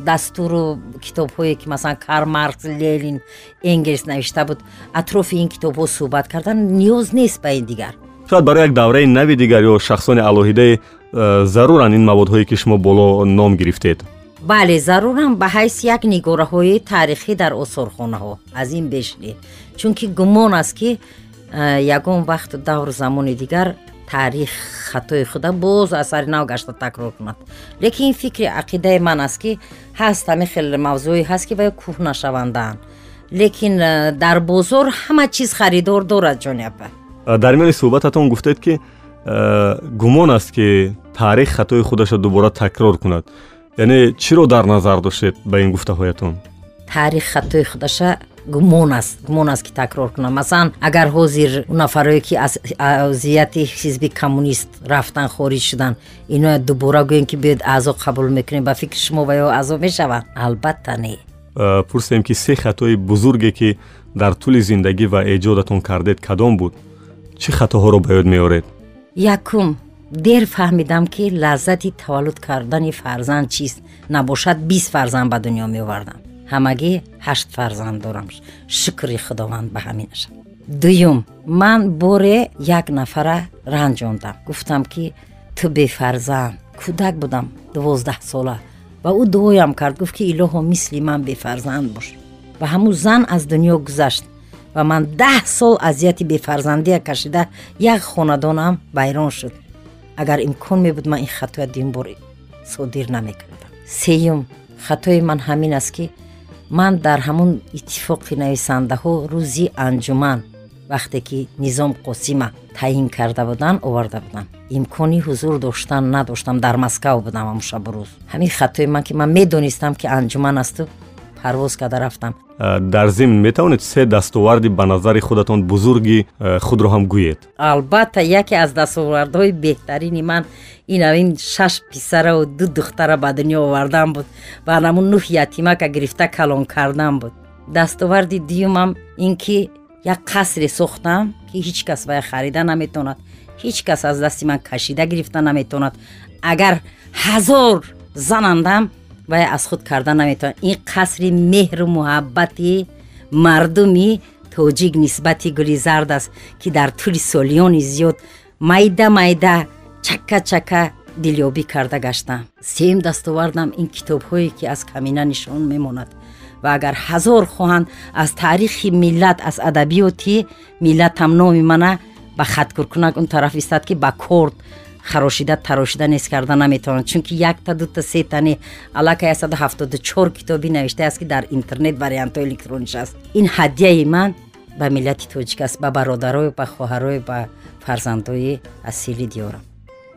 дастуру китобҳое ки масалан кар маркс ленин энгелс навишта буд атрофи ин китобҳо суҳбат кардан ниёз нест ба ин дигар. Шояд барои як давраи нави дигар ё шахсони алоҳидаи э, заруранд ин маводҳое ки шумо боло ном гирифтед. Бале зарурам ба ҳайси як нигораҳои таърихӣ дар осорхонаҳо. Аз ин беш не чунки гумон аст ки э, ягон вақт давр замони дигар таърих хатои худа боз асари нав гашта такрор кунад. Лекин ин фикри ақидаи ман аст ки ҳаст ҳамин хел мавзӯи ҳаст ки баё кӯҳнашавандаанд лекин э, дар бозор ҳама чиз харидор дорад ҷониапа дар миёни суҳбататон гуфтед ки гумон аст ки таърих хатои худашро дубора такрор кунад. Яъне чиро дар назар доштед ба ин гуфтаҳоятон? Таърих хатои худаша гумон аст гумон аст ки такрор кунад масалан агар ҳозир нафарое ки аз азияти ҳизби коммунист рафтан хориҷ шудан иноя дубора гӯем ки биёед аъзо қабул мекунем ба фикри шумо ва ё аъзо мешаванд албатта не пурсем ки се хатои бузурге ки дар тӯли зиндагӣ ва эҷодатон кардед кадом буд чӣ хатоҳоро ба ёд меоред якум дер фаҳмидам ки лаззати таваллуд кардани фарзанд чист набошад бист фарзанд ба дунё меовардам ҳамагӣ ҳашт фарзанд дорам. Шукри худованд ба ҳаминаша дуюм ман боре як нафара ранҷондам. Гуфтам ки ту бефарзанд кӯдак будам дувоздаҳ сола? Ва ӯ дуоям кард гуфт ки илоҳо мисли ман бефарзанд бош ва ҳамун зан аз дунё гузашт. Ва ман даҳ сол азияти бефарзандия кашида як хонадонам вайрон шуд. Агар имкон мебуд ман ин хатоя дуюмбор содир намекардам. Сеюм хатои ман ҳамин аст ки ман дар ҳамун иттифоқи нависандаҳо рӯзи анҷуман вақте ки низом қосима таъин карда буданд оварда будам имкони ҳузур доштан надоштам дар москав будам ҳамун шабу рӯз. Ҳамин хатои ман ки ман медонистам ки анҷуман асту парвоз карда рафтам. Дар зимн метавонед се дастоварди ба назари худатон бузурги худро ҳам гӯед. Албатта яке аз дастовардҳои беҳтарини ман инавин шаш писараву ду духтара ба дунё овардан буд ва намун нӯҳ ятимака гирифта калон кардан буд. Дастоварди дуюмам ин ки як қасре сохтам ки ҳеҷ кас вая харида наметавонад ҳеҷ кас аз дасти ман кашида гирифта наметавонад агар ҳазор занандам вай аз худ карда наметавонад ин қасри меҳру муҳаббати мардуми тоҷик нисбати гули зард аст ки дар тӯли солиёни зиёд майда майда чакка чакка дилёбӣ карда гаштам сеюм дастовардам ин китобҳое ки аз камина нишон мемонад. Ва агар ҳазор хоҳанд аз таърихи миллат аз адабиёти миллатам номи мана ба хаткур кунак он тараф истад ки ба корд харошида тарошида нест карда наметавонад чунки якта дута сетани аллакай 174 китобӣ навиштааст ки дар интернет вариантҳои электрониш аст ин ҳадияи ман ба миллати тоҷик аст ба бародарою ба хоҳарою ба фарзандҳои асили диёрам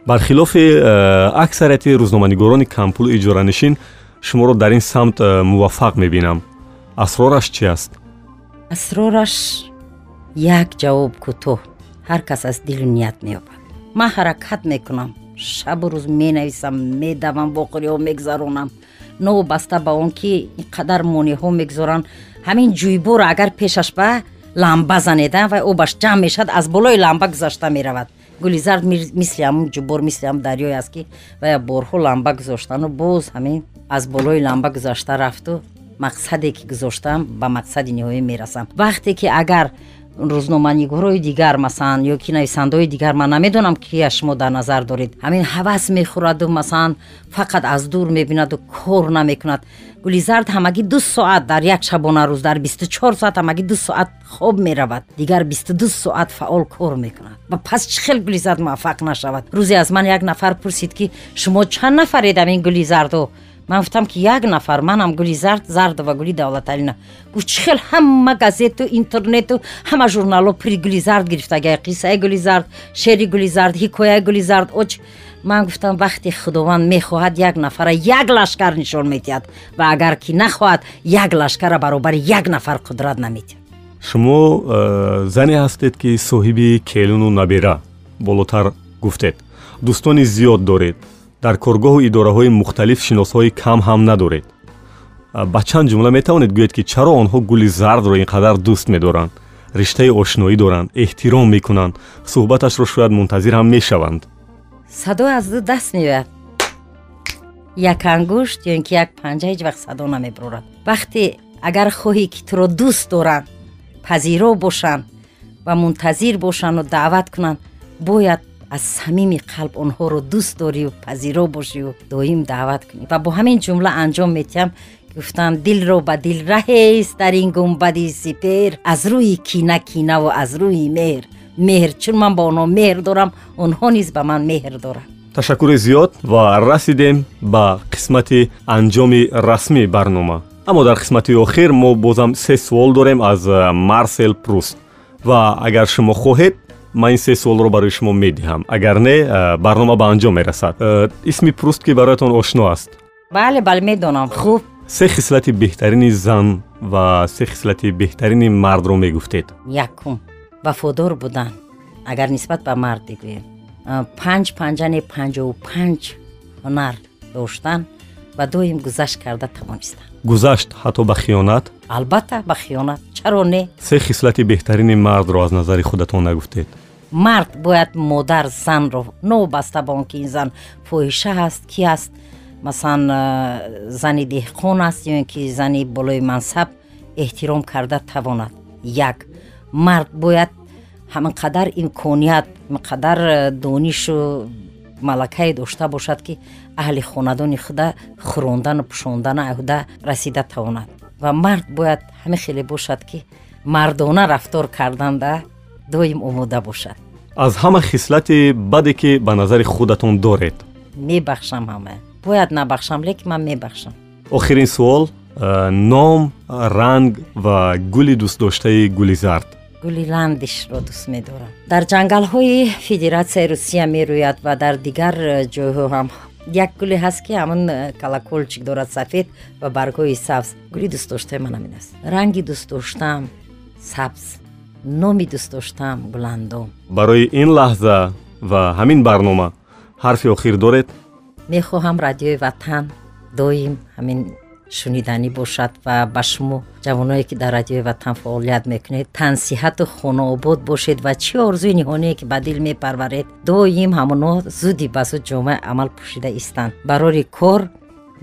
бархилофи аксарияти рӯзноманигорони кампулу иҷоранишин шуморо дар ин самт муваффақ мебинам асрораш чи аст асрораш як ҷавоб кӯтоҳ ҳар кас аз дилу ният меёбад ман ҳаракат мекунам. Шабу рӯз менависам медавам воқериҳо мегзаронам. Новобаста ба он ки ин қадар монеъҳо мегзоранд. Ҳамин ҷӯйборо агар пешаш ба ламба занеда ва обаш ҷамъ мешавад аз болои ламба гузашта меравад. Гулизард мисли ҳамун ҷубор мисли ҳамун дарёе аст ки вая борҳо ламба гузоштану боз ҳамин аз болои ламба гузашта рафту мақсаде ки гузоштам ба мақсади ниҳоӣ мерасам. Вақте ки агар рӯзноманигорои дигар масалан ё ки нависандаҳои дигар ман намедонам кия шумо дар назар доред ҳамин ҳавас мехӯраду масалан фақат аз дур мебинаду кор намекунад гулизард ҳамагӣ ду соат дар як шабона рӯз дар бисту чор соат ҳамагӣ ду соат хоб меравад дигар бисту ду соат фаъол кор мекунад ва пас чӣ хел гулизард муваффақ нашавад рӯзе аз ман як нафар пурсид ки шумо чанд нафаред ҳамин гулизардо ман гуфтам ки як нафар манам гули зард зардова гули давлаталина гуфт чӣ хел ҳама газету интернету ҳама журналҳо пури гули зард гирифтагая қиссаи гули зард шери гули зард ҳикояи гули зард оч. Ман гуфтам вақте худованд мехоҳад як нафара як лашкар нишон медиҳад ва агар ки нахоҳад як лашкара баробари як нафар қудрат намедиҳад шумо э, зане ҳастед ки соҳиби келуну набира болотар гуфтед. Дӯстони зиёд доред дар коргоҳу идораҳои мухталиф шиносҳои кам ҳам надоред. Ба чанд ҷумла метавонед гӯед ки чаро онҳо гули зардро ин қадар дӯст медоранд риштаи ошноӣ доранд эҳтиром мекунанд суҳбаташро шояд мунтазир ҳам мешаванд. Садои аз ду даст меояд. Як ангушт ё ин ки як панҷа ҳеҷ вақт садо намебарорад вақте агар хоҳӣ ки туро дӯст доранд пазиро бошанд ва мунтазир бошанду даъват кунанд бояд аз самими қалб онҳоро дӯст дорию пазиро бошию доим даъват кунӣ ва бо ҳамин ҷумла анҷом метиҳам гуфтанд дилро ба дил раҳест дар ин гумбади сипер аз рӯи кина кинаву аз рӯи меҳр меҳр чун ман ба онҳо меҳр дорам онҳо низ ба ман меҳр доранд ташаккури зиёд ва расидем ба қисмати анҷоми расмии барнома аммо дар қисмати охир мо бозам се суол дорем аз марсел пруст ва агар шумо хоҳед ман ин се суолро барои шумо медиҳам. Агар не барнома ба анҷом мерасад. Исми пруст ки бароятон ошно аст. Бале бале медонам. Хуб. Се хислати беҳтарини зан ва се хислати беҳтарини мардро мегуфтед. Якум. Вафодор будан. Агар нисбат ба мард бигӯем э, панҷ панҷани панҷову панҷ ҳунар доштан ва доим гузашт карда тавонистан гузашт ҳатто ба хиёнат? Албатта ба хиёнат. Чаро не? Се хислати беҳтарини мардро аз назари худатон нагуфтед мард бояд модар занро новобаста ба он ки ин зан фоҳиша ҳаст ки аст масалан э, зани деҳқон аст ё ин ки зани болои мансаб эҳтиром карда тавонад? Як. Мард бояд ҳамин қадар имконият қадар э, донишу малакае дошта бошад ки аҳли хонадони худа хӯрондану пӯшондану аҳуда расида тавонад. Ва мард бояд ҳамин хеле бошад ки мардона рафтор карданда доим омода бошад. Аз ҳама хислати баде ки ба назари худатон доред. Мебахшам ҳама. Бояд набахшам лекин ман мебахшам. Охирин суол э, ном ранг ва гули дӯстдоштаи гули зард гули ландишро дӯст медорам. Дар ҷангалҳои федератсияи русия мерӯяд ва дар дигар э, ҷойҳо ҳам. Як гуле ҳаст ки ҳамн э, колоколчик дорад сафед ва баргҳои сабз. Гули дӯстдоштаи ман ҳамин аст. Ранги дӯстдоштаам сабз номи дӯстдоштаам гуландом барои ин лаҳза ва ҳамин барнома ҳарфи охир доред? Мехоҳам радиои ватан. Доим ҳамин шуниданӣ бошад ва ба шумо ҷавоное ки дар радиои ватан фаъолият мекунед тансиҳату хонаобод бошед ва чӣ орзуи ниҳоние ки ба дил мепарваред? Доим ҳамоно зуди ба зуд ҷомаи амал пӯшида истанд. Барори кор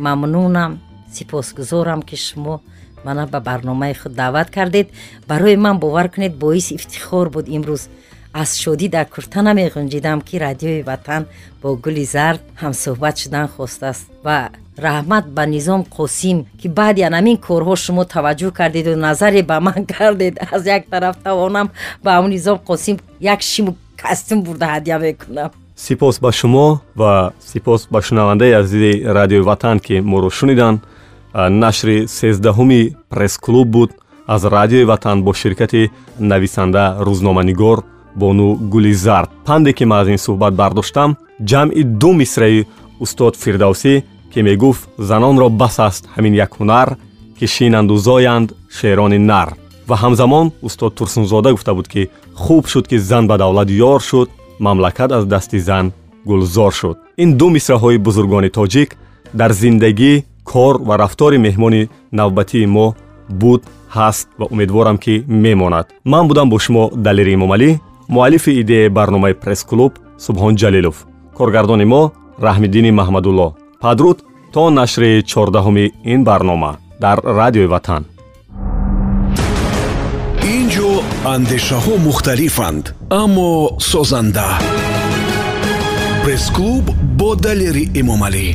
мамнунам сипосгузорам ки шумо мана ба барномаи худ даъват кардед. Барои ман бовар кунед боиси ифтихор буд имрӯз. Аз шодӣ дар курта намеғунҷидам ки радиои ватан бо гули зард ҳамсӯҳбат шудан хостааст ва раҳмат ба низом қосим ки баъди анамин корҳо шумо таваҷҷӯҳ кардеду. Назаре ба ман кардед аз як тараф тавонам ба ҳамн низом қосим як шиму костюм бурда ҳадя мекунам. Сипос ба шумо ва сипос ба шунавандаи азизи радиои ватан ки моро шуниданд нашри сездаҳуми пресс-клуб буд. Аз радиои ватан бо ширкати нависанда рӯзноманигор бону гули зард панде ки ман аз ин суҳбат бардоштам ҷамъи ду мисраи устод фирдавсӣ ки мегуфт занонро бас аст ҳамин як ҳунар ки шинанду зоянд шерони нар ва ҳамзамон устод турсунзода гуфта буд ки хуб шуд ки зан ба давлат ёр шуд мамлакат аз дасти зан гулзор шуд ин ду мисраҳои бузургони тоҷик дар зиндагӣ кор ва рафтори меҳмони навбатии мо буд ҳаст ва умедворам ки мемонад. Ман будам бо шумо далери эмомалӣ муаллифи идеяи барномаи пресс-клуб субҳон ҷалилов. Коргардони мо раҳмиддини маҳмадулло падруд то нашри чордаҳуми ин барнома дар радиои ватан. Ин ҷо андешаҳо мухталифанд аммо созанда. Пресс-клуб бо далери эмомалӣ